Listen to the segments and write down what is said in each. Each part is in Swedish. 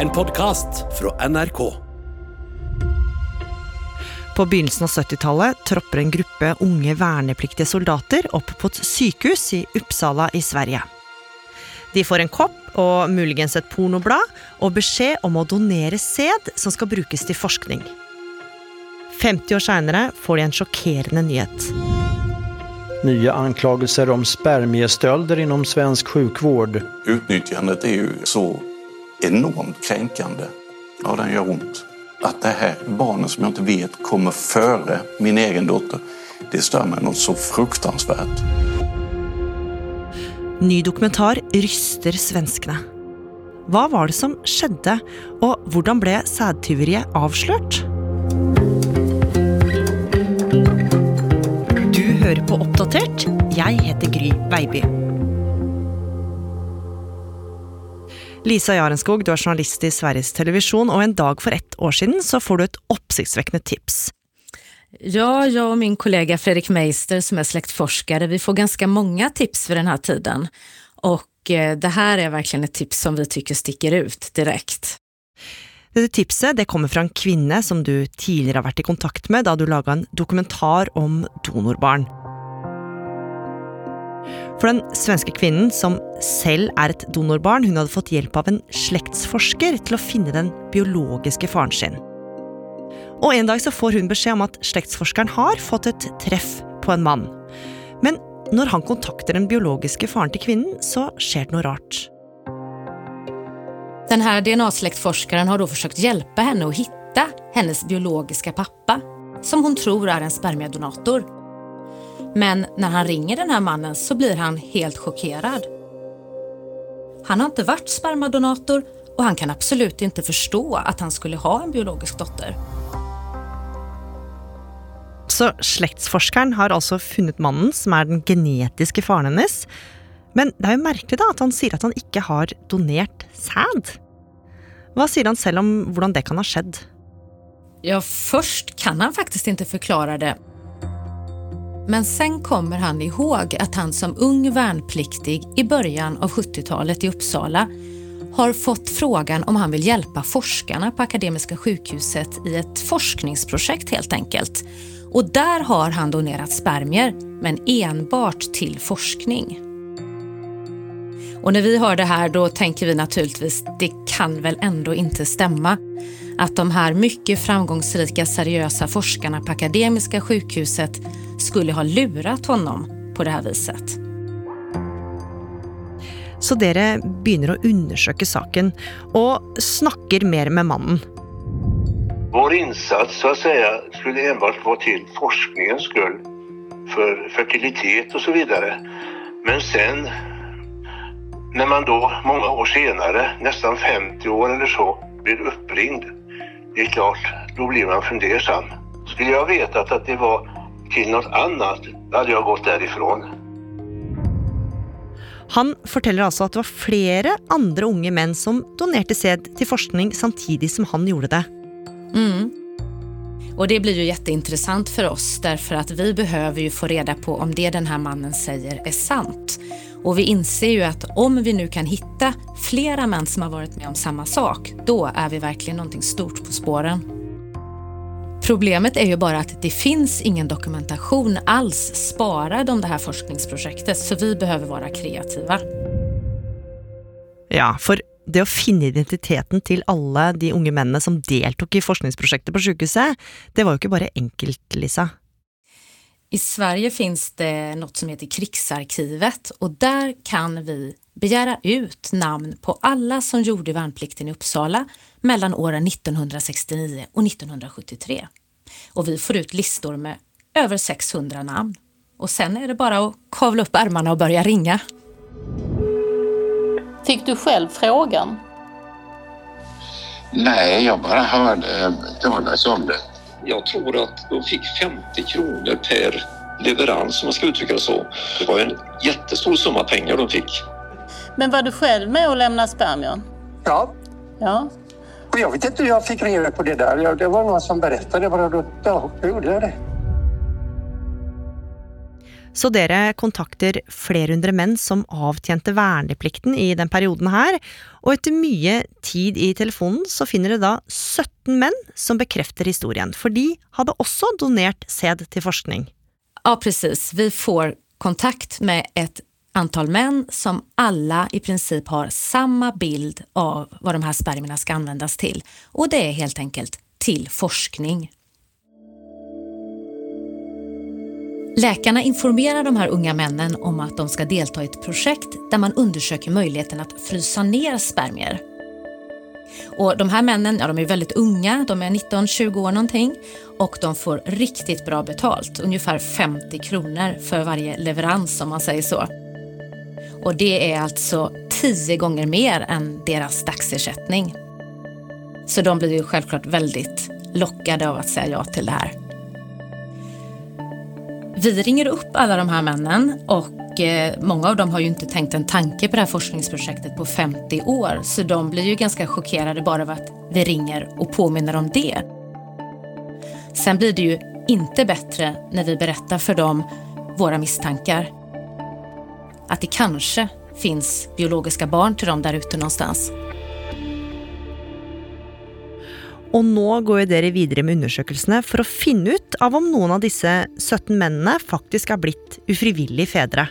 En podkast fra NRK. På begynnelsen av 70-tallet tropper en gruppe unge vernepliktige soldater opp på et sykehus i Uppsala i Sverige. De får en kopp og muligens et pornoblad og beskjed om å donere sæd som skal brukes til forskning. 50 år seinere får de en sjokkerende nyhet. Nya anklagelser om spermiestölder inom svensk sjukvård. Utnyttjandet är ju så enormt kränkande. Ja, den gör ont. Att det här barnet som jag inte vet kommer före min egen dotter, det stör mig något så fruktansvärt. Ny dokumentar ryster svenskene. Hva var det som skjedde, og hvordan ble sædtyveriet avslørt? Du hører på Oppdatert. Jeg heter Gry Baby. Lisa Jarenskog, du er journalist i Sveriges Television, og en dag for ett år siden så får du ett uppsiktsväckande tips. Ja, jag och min kollega Fredrik Meister som är släktforskare, vi får ganska många tips vid den här tiden. Och eh, det här är verkligen ett tips som vi tycker sticker ut direkt. Dette tipset det kommer fra en kvinne som du tidligere har vært i kontakt med da du laga en dokumentar om donorbarn. For den svenske kvinnen, som selv er et donorbarn, hun hadde fått hjelp av en slektsforsker til å finne den biologiske faren sin. Og en dag så får hun beskjed om at slektsforskeren har fått et treff på en mann. Men når han kontakter den biologiske faren til kvinnen, så skjer det noe rart. Den här DNA-släktforskaren har då försökt hjälpa henne att hitta hennes biologiska pappa, som hon tror är en spermiedonator. Men när han ringer den här mannen så blir han helt chockerad. Han har inte varit spermadonator och han kan absolut inte förstå att han skulle ha en biologisk dotter. Så slektsforskeren har altså funnet mannen som er den genetiske faren hennes. Men det er jo merkelig da at han sier at han ikke har donert sæd. Hva sier han selv om hvordan det kan ha skjedd? Ja, först kan han faktiskt inte förklara det. Men sen kommer han ihåg att han som ung värnpliktig i början av 70-talet i Uppsala har fått frågan om han vill hjälpa forskarna på Akademiska sjukhuset i ett forskningsprojekt helt enkelt. Och där har han donerat spermier, men enbart till forskning. Och när vi hör det här då tänker vi naturligtvis, det kan väl ändå inte stämma att de här mycket framgångsrika seriösa forskarna på Akademiska sjukhuset skulle ha lurat honom på det här viset. Så dere begynner å undersøke saken, og snakker mer med mannen. Vår insats så att säga skulle enbart vara till forskningens skull. För fertilitet och så vidare. Men sen när man då många år senare, nästan 50 år eller så, blir uppringd. Det är klart, då blir man fundersam. Skulle jag vetat att det var till något annat, hade jag gått därifrån. Han forteller altså at det var flere andre unge menn som donerte sæd til forskning samtidig som han gjorde det. Mm. Och det blir ju jätteintressant för oss därför att vi behöver ju få reda på om det den här mannen säger är sant. Och vi inser ju att om vi nu kan hitta flera män som har varit med om samma sak, då är vi verkligen någonting stort på spåren. Problemet är ju bara att det finns ingen dokumentation alls sparad om det här forskningsprojektet, så vi behöver vara kreativa. Ja, för det å finne identiteten till alla de unga männen som deltog i forskningsprojektet på sykehuset, det var ju inte bara enkelt, Lisa. I Sverige finns det något som heter Krigsarkivet och där kan vi begära ut namn på alla som gjorde värnplikten i Uppsala mellan åren 1969 och 1973. Och vi får ut listor med över 600 namn. Och sen är det bara att kavla upp ärmarna och börja ringa. Fick du själv frågan? Nej, jag bara hörde talas om det. Jag tror att de fick 50 kronor per leverans om man ska uttrycka det så. Det var en jättestor summa pengar de fick. Men var du själv med och lämnade spermier? Ja, Ja. och jag vet inte hur jag fick reda på det där. Det var någon som berättade bara. Då, ja, då gjorde jag det. Så dere kontakter flere hundre menn som avtjente verneplikten i den perioden her, og etter mye tid i telefonen så finner dere da 17 menn som bekrefter historien, for de hadde også donert sæd til forskning. Ja, precis. Vi får kontakt med ett antal män som alla i princip har samma bild av vad de här spermierna ska användas till. Och det är helt enkelt till forskning. Läkarna informerar de här unga männen om att de ska delta i ett projekt där man undersöker möjligheten att frysa ner spermier. Och de här männen, ja de är väldigt unga, de är 19-20 år någonting och de får riktigt bra betalt, ungefär 50 kronor för varje leverans om man säger så. Och det är alltså tio gånger mer än deras dagsersättning. Så de blir ju självklart väldigt lockade av att säga ja till det här. Vi ringer upp alla de här männen och eh, många av dem har ju inte tänkt en tanke på det här forskningsprojektet på 50 år så de blir ju ganska chockerade bara av att vi ringer och påminner om det. Sen blir det ju inte bättre när vi berättar för dem våra misstankar. Att det kanske finns biologiska barn till dem där ute någonstans. Og nå går dere videre med undersøkelsene for å finne ut av om noen av disse 17 mennene faktisk er blitt ufrivillige fedre.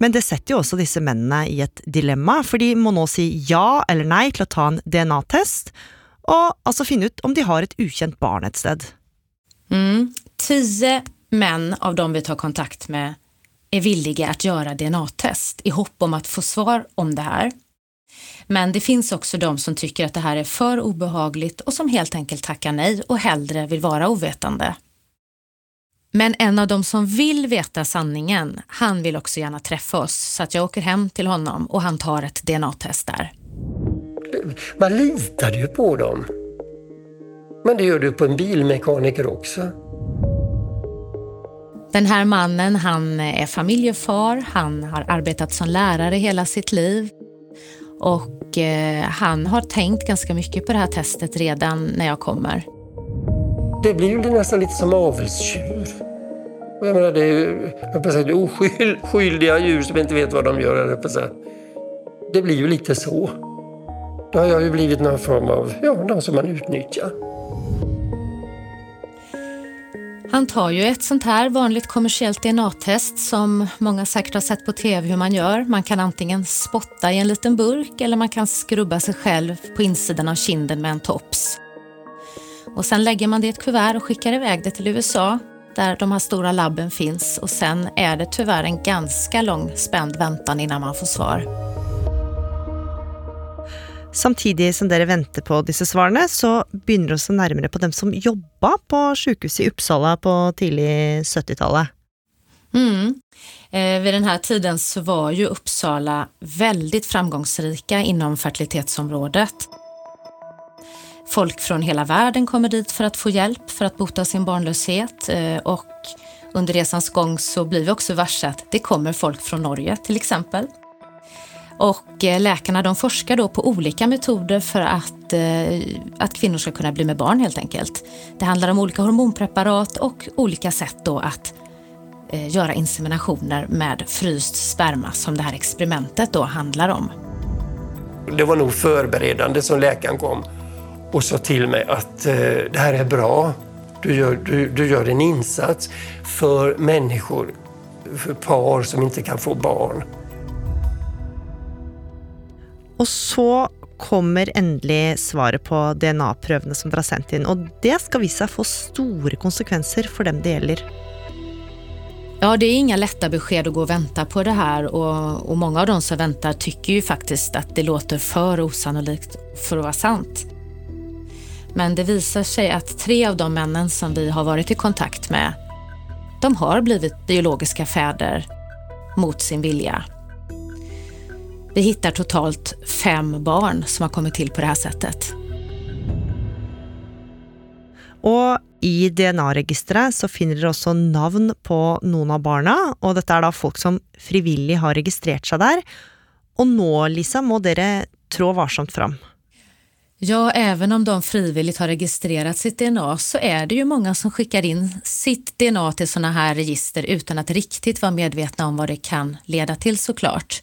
Men det setter jo også disse mennene i et dilemma, for de må nå si ja eller nei til å ta en DNA-test, og altså finne ut om de har et ukjent barn et sted. Mm. Tio män av dem vi tar kontakt med är villiga att göra DNA-test i hopp om att få svar om det här. Men det finns också de som tycker att det här är för obehagligt och som helt enkelt tackar nej och hellre vill vara ovetande. Men en av dem som vill veta sanningen, han vill också gärna träffa oss så att jag åker hem till honom och han tar ett DNA-test där. Man litade ju på dem. Men det gör du på en bilmekaniker också. Den här mannen, han är familjefar, han har arbetat som lärare hela sitt liv och eh, han har tänkt ganska mycket på det här testet redan när jag kommer. Det blir ju nästan lite som avelsdjur. Jag menar, det är ju det är oskyldiga djur som inte vet vad de gör. Jag. Det blir ju lite så. Då har jag ju blivit någon form av, ja, någon som man utnyttjar. Han tar ju ett sånt här vanligt kommersiellt DNA-test som många säkert har sett på TV hur man gör. Man kan antingen spotta i en liten burk eller man kan skrubba sig själv på insidan av kinden med en tops. Och sen lägger man det i ett kuvert och skickar iväg det till USA där de här stora labben finns och sen är det tyvärr en ganska lång spänd väntan innan man får svar. Samtidig som dere venter på disse svarene, så begynner vi å se nærmere på dem som jobba på sykehuset i Uppsala på tidlig 70-tallet. Mm. Eh, vid den här tiden så var ju Uppsala väldigt framgångsrika inom fertilitetsområdet. Folk från hela världen kommer dit för att få hjälp för att bota sin barnlöshet eh, och under resans gång så blir vi också varse att det kommer folk från Norge till exempel. Och eh, läkarna de forskar då på olika metoder för att, eh, att kvinnor ska kunna bli med barn helt enkelt. Det handlar om olika hormonpreparat och olika sätt då att eh, göra inseminationer med fryst sperma som det här experimentet då handlar om. Det var nog förberedande som läkaren kom och sa till mig att det här är bra. Du gör, du, du gör en insats för människor, för par som inte kan få barn. Og så kommer endelig svaret på DNA-prøvene som dere har sendt inn, og det skal vise seg få store konsekvenser for dem det gjelder. Ja, det är inga lätta besked att gå och vänta på det här och, och många av de som väntar tycker ju faktiskt att det låter för osannolikt för att vara sant. Men det visar sig att tre av de männen som vi har varit i kontakt med, de har blivit biologiska fäder mot sin vilja. Vi hittar totalt fem barn som har kommit till på det här sättet. Og i DNA-registeret så finner dere også navn på noen av barna, og dette er da folk som frivillig har registrert seg der. Og nå, Lisa, må dere trå varsomt fram. Ja, även om de frivilligt har registrerat sitt DNA så är det ju många som skickar in sitt DNA till sådana här register utan att riktigt vara medvetna om vad det kan leda till såklart.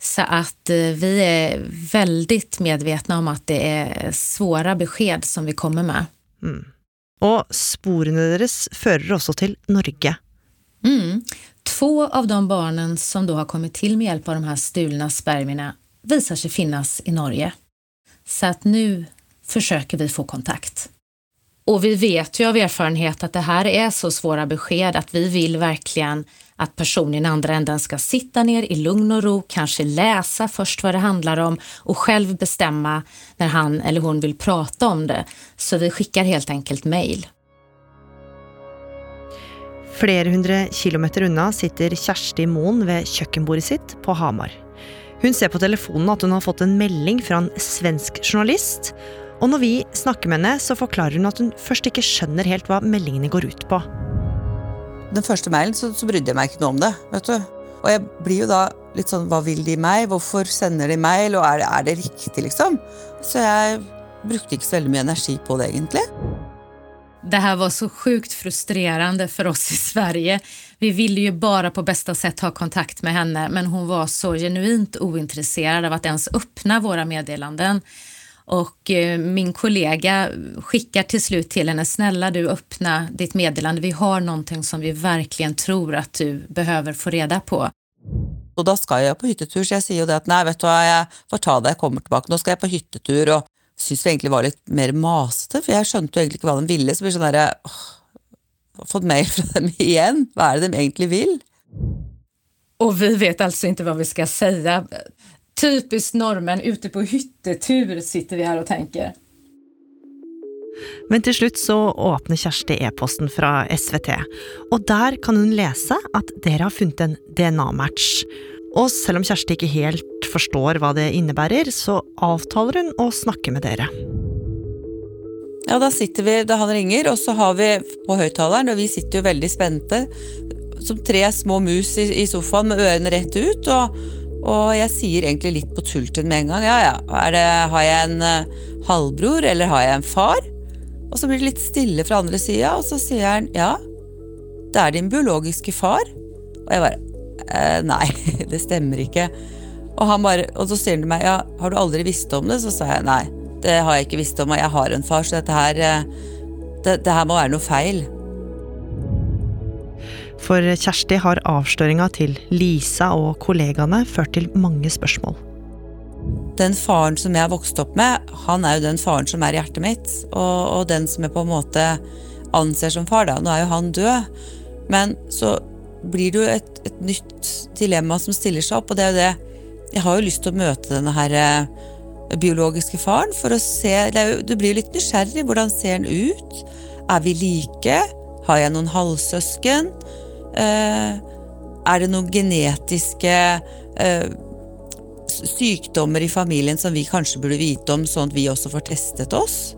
Så att eh, vi är väldigt medvetna om att det är svåra besked som vi kommer med. Mm. Och spåren deras fører också till Norge. Mm. Två av de barnen som då har kommit till med hjälp av de här stulna spermierna visar sig finnas i Norge. Så att nu försöker vi få kontakt. Och vi vet ju av erfarenhet att det här är så svåra besked att vi vill verkligen att personen i andra änden ska sitta ner i lugn och ro, kanske läsa först vad det handlar om och själv bestämma när han eller hon vill prata om det. Så vi skickar helt enkelt mejl. Flera hundra kilometer undan sitter Kjersti Moen vid köksbordet sitt på Hamar. Hon ser på telefonen att hon har fått en melding från en svensk journalist. Och när vi snakker med henne, så förklarar hon att hon först inte skjønner helt vad meldingene går ut på. Den första mejlen så, så brydde jag mig inte om det. vet du. Och jag blir ju då lite sån, vad vill de mig? Varför sänder de mejl? Och är, är det riktigt liksom? Så jag brukade inte så väldigt mycket energi på det egentligen. Det här var så sjukt frustrerande för oss i Sverige. Vi ville ju bara på bästa sätt ha kontakt med henne, men hon var så genuint ointresserad av att ens öppna våra meddelanden. Och eh, min kollega skickar till slut till henne, snälla du öppna ditt meddelande, vi har någonting som vi verkligen tror att du behöver få reda på. Och då ska jag på hyttetur, så jag säger det att nej, vet du vad, jag får ta det, jag kommer tillbaka. Nu ska jag på hyttetur och syns vi egentligen var lite mer masete, för jag skönte egentligen inte vad de ville. Så blir det sån där, åh, fått mejl från dem igen, vad är det de egentligen vill? Och vi vet alltså inte vad vi ska säga. Typiskt norrmän, ute på hyttetur sitter vi här och tänker. Men till slut så öppnar Kjersti e-posten från SVT, och där kan hon läsa att dere har funnit en DNA-match. Och även om Kjersti inte helt förstår vad det innebär så avtalar hon att snacka med dere. Ja, då sitter vi, då han ringer och så har vi på högtalaren och vi sitter ju väldigt spända som tre små mus i, i soffan med öronen rätt ut och Og jag säger egentlig lite på tulten med en gång. Ja, ja, det, har jag en eh, halvbror eller har jag en far? Och så blir det lite stille från andra sidan och så säger han ja, det är din biologiske far. Och jag bara, eh, nej, det stämmer inte. Och, han bara, och så säger han till mig, ja, har du aldrig visst om det? Så sa jag, nej, det har jag inte visst om og jag har en far så det här, eh, det, det her må vara något fel. For Kjersti har avsløringa til Lisa og kollegaene ført til mange spørsmål. Den faren som jeg vokste opp med, han er jo den faren som er i hjertet mitt. Og, og den som jeg på en måte anser som far, da. Nå er jo han død. Men så blir det jo et, et nytt dilemma som stiller seg opp, og det er jo det Jeg har jo lyst til å møte denne her eh, biologiske faren for å se jo, Du blir jo litt nysgjerrig. Hvordan ser han ut? Er vi like? Har jeg noen halvsøsken? Eh, är det några genetiska eh, sjukdomar i familjen som vi kanske borde veta om så att vi också får testat oss?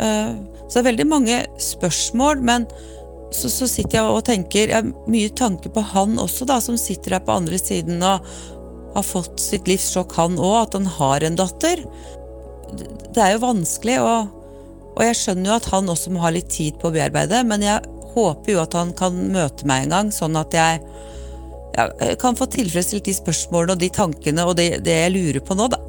Eh, så det är väldigt många spörsmål, men så, så sitter jag och tänker, jag har mycket tanke på han också då, som sitter där på andra sidan och har fått sitt livschock, han också, att han har en dotter. Det är ju vanskligt och, och jag skönjer ju att han också måste ha lite tid på att bearbeta, men jag håper jo at han kan møte meg en gang, sånn at jeg ja, kan få tilfredsstilt de spørsmålene og de tankene og det, det jeg lurer på nå, da.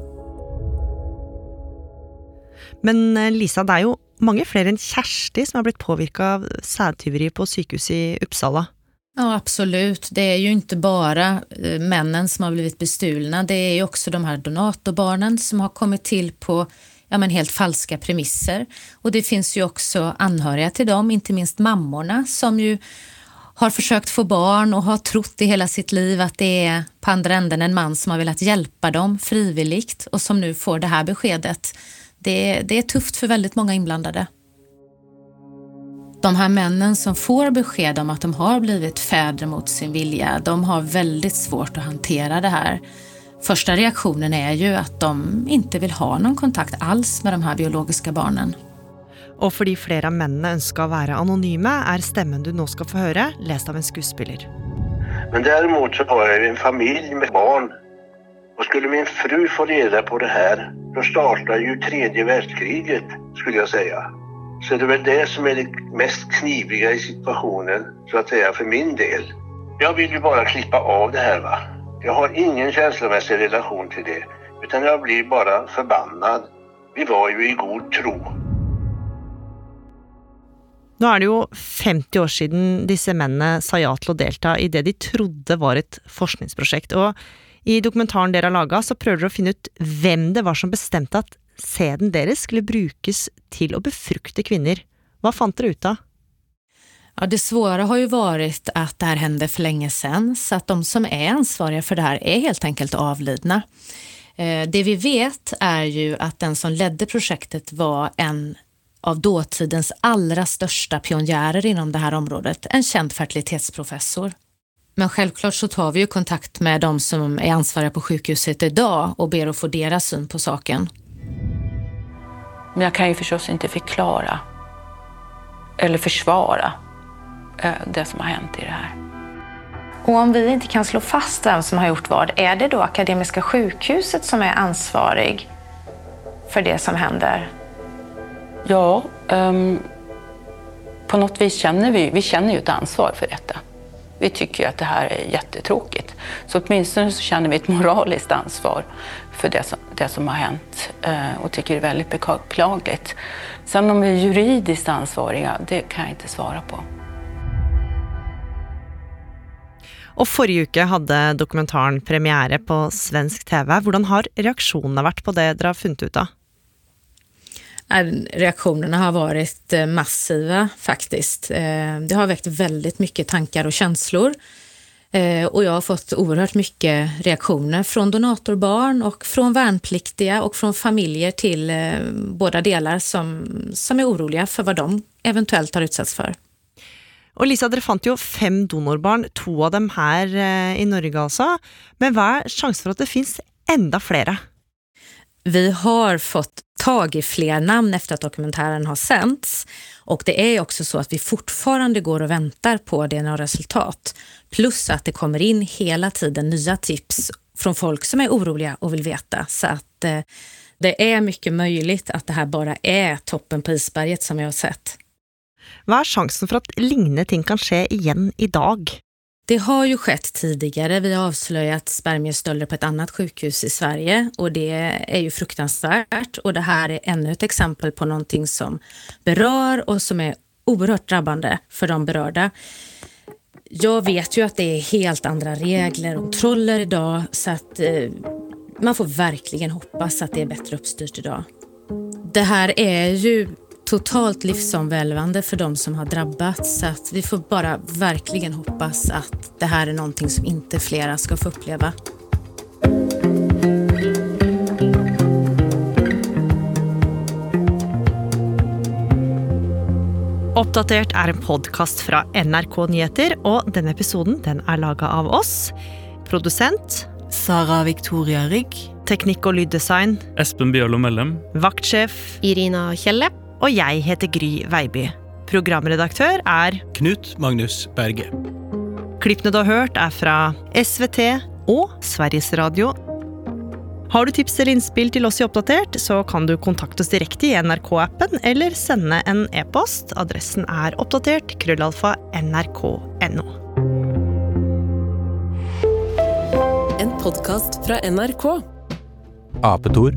Men eh, Lisa, det er jo mange flere enn Kjersti som har blivit påvirka av sædtyveri på sykehuset i Uppsala. Ja, absolut. Det är ju inte bara eh, männen som har blivit bestulna. Det är ju också de här donatorbarnen som har kommit till på ja, men helt falska premisser. Och det finns ju också anhöriga till dem, inte minst mammorna som ju har försökt få barn och har trott i hela sitt liv att det är på andra änden en man som har velat hjälpa dem frivilligt och som nu får det här beskedet. Det, det är tufft för väldigt många inblandade. De här männen som får besked om att de har blivit fäder mot sin vilja, de har väldigt svårt att hantera det här. Första reaktionen är ju att de inte vill ha någon kontakt alls med de här biologiska barnen. Och för de flera männen önskar vara anonyma är stämmen du nu ska få höra läst av en skådespelare. Men däremot så har jag en familj med barn Och skulle min fru få reda på det här, då startar ju tredje världskriget, skulle jag säga. Så det är väl det som är det mest kniviga i situationen, så att säga, för min del. Jag vill ju bara klippa av det här va. Jag har ingen känslomässig relation till det, utan jag blir bara förbannad. Vi var ju i god tro. Nå er det jo 50 år siden disse mennene sa ja til å delta i det de trodde var et forskningsprosjekt, og i dokumentaren dere har laga, så prøver dere å finne ut hvem det var som bestemte at sæden deres skulle brukes til å befrukte kvinner. Hva fant dere ut av? Ja, det svåra har ju varit att det här hände för länge sedan, så att de som är ansvariga för det här är helt enkelt avlidna. Eh, det vi vet är ju att den som ledde projektet var en av dåtidens allra största pionjärer inom det här området, en känd fertilitetsprofessor. Men självklart så tar vi ju kontakt med de som är ansvariga på sjukhuset idag och ber att få deras syn på saken. Men jag kan ju förstås inte förklara eller försvara det som har hänt i det här. Och om vi inte kan slå fast vem som har gjort vad, är det då Akademiska sjukhuset som är ansvarig för det som händer? Ja, um, på något vis känner vi, vi känner ju ett ansvar för detta. Vi tycker ju att det här är jättetråkigt. Så åtminstone så känner vi ett moraliskt ansvar för det som, det som har hänt uh, och tycker det är väldigt beklagligt. Sen om vi är juridiskt ansvariga, det kan jag inte svara på. Och förra veckan hade dokumentären premiär på svensk TV. Hur har reaktionerna varit på det ni har funnit ut av? Reaktionerna har varit eh, massiva faktiskt. Eh, det har väckt väldigt mycket tankar och känslor. Och eh, jag har fått oerhört mycket reaktioner från donatorbarn och från värnpliktiga och från familjer till båda delar som, som är oroliga för vad de eventuellt har utsatts för. Og Lisa, dere fant jo fem donorbarn, to av dem her eh, i Norge altså. Men hva er sjansen for at det finns enda flere? Vi har fått tag i fler namn efter att dokumentären har sänts och det är också så att vi fortfarande går och väntar på DNA-resultat. Plus att det kommer in hela tiden nya tips från folk som är oroliga och vill veta. Så att eh, det är mycket möjligt att det här bara är toppen på isberget som jag har sett. Vad är chansen för att liknande ting kan ske igen idag? Det har ju skett tidigare. Vi har avslöjat spermiestölder på ett annat sjukhus i Sverige och det är ju fruktansvärt. Och det här är ännu ett exempel på någonting som berör och som är oerhört drabbande för de berörda. Jag vet ju att det är helt andra regler och kontroller idag så att eh, man får verkligen hoppas att det är bättre uppstyrt idag. Det här är ju totalt livsomvälvande för de som har drabbats. Så att vi får bara verkligen hoppas att det här är någonting som inte flera ska få uppleva. Oppdatert er en podkast fra NRK Nyheter, og denne episoden den er laga av oss. Produsent Sara Victoria Rygg. Teknikk og lyddesign Espen Bjørlo Mellem. Vaktsjef Irina Kjelle og jeg heter Gry Veiby. Programredaktør er Knut Magnus Berge. Klippene du har hørt, er fra SVT og Sveriges Radio. Har du tips eller innspill til oss i Oppdatert, så kan du kontakte oss direkte i NRK-appen eller sende en e-post. Adressen er oppdatert krøllalfa nrk.no. En podkast fra NRK. Apetor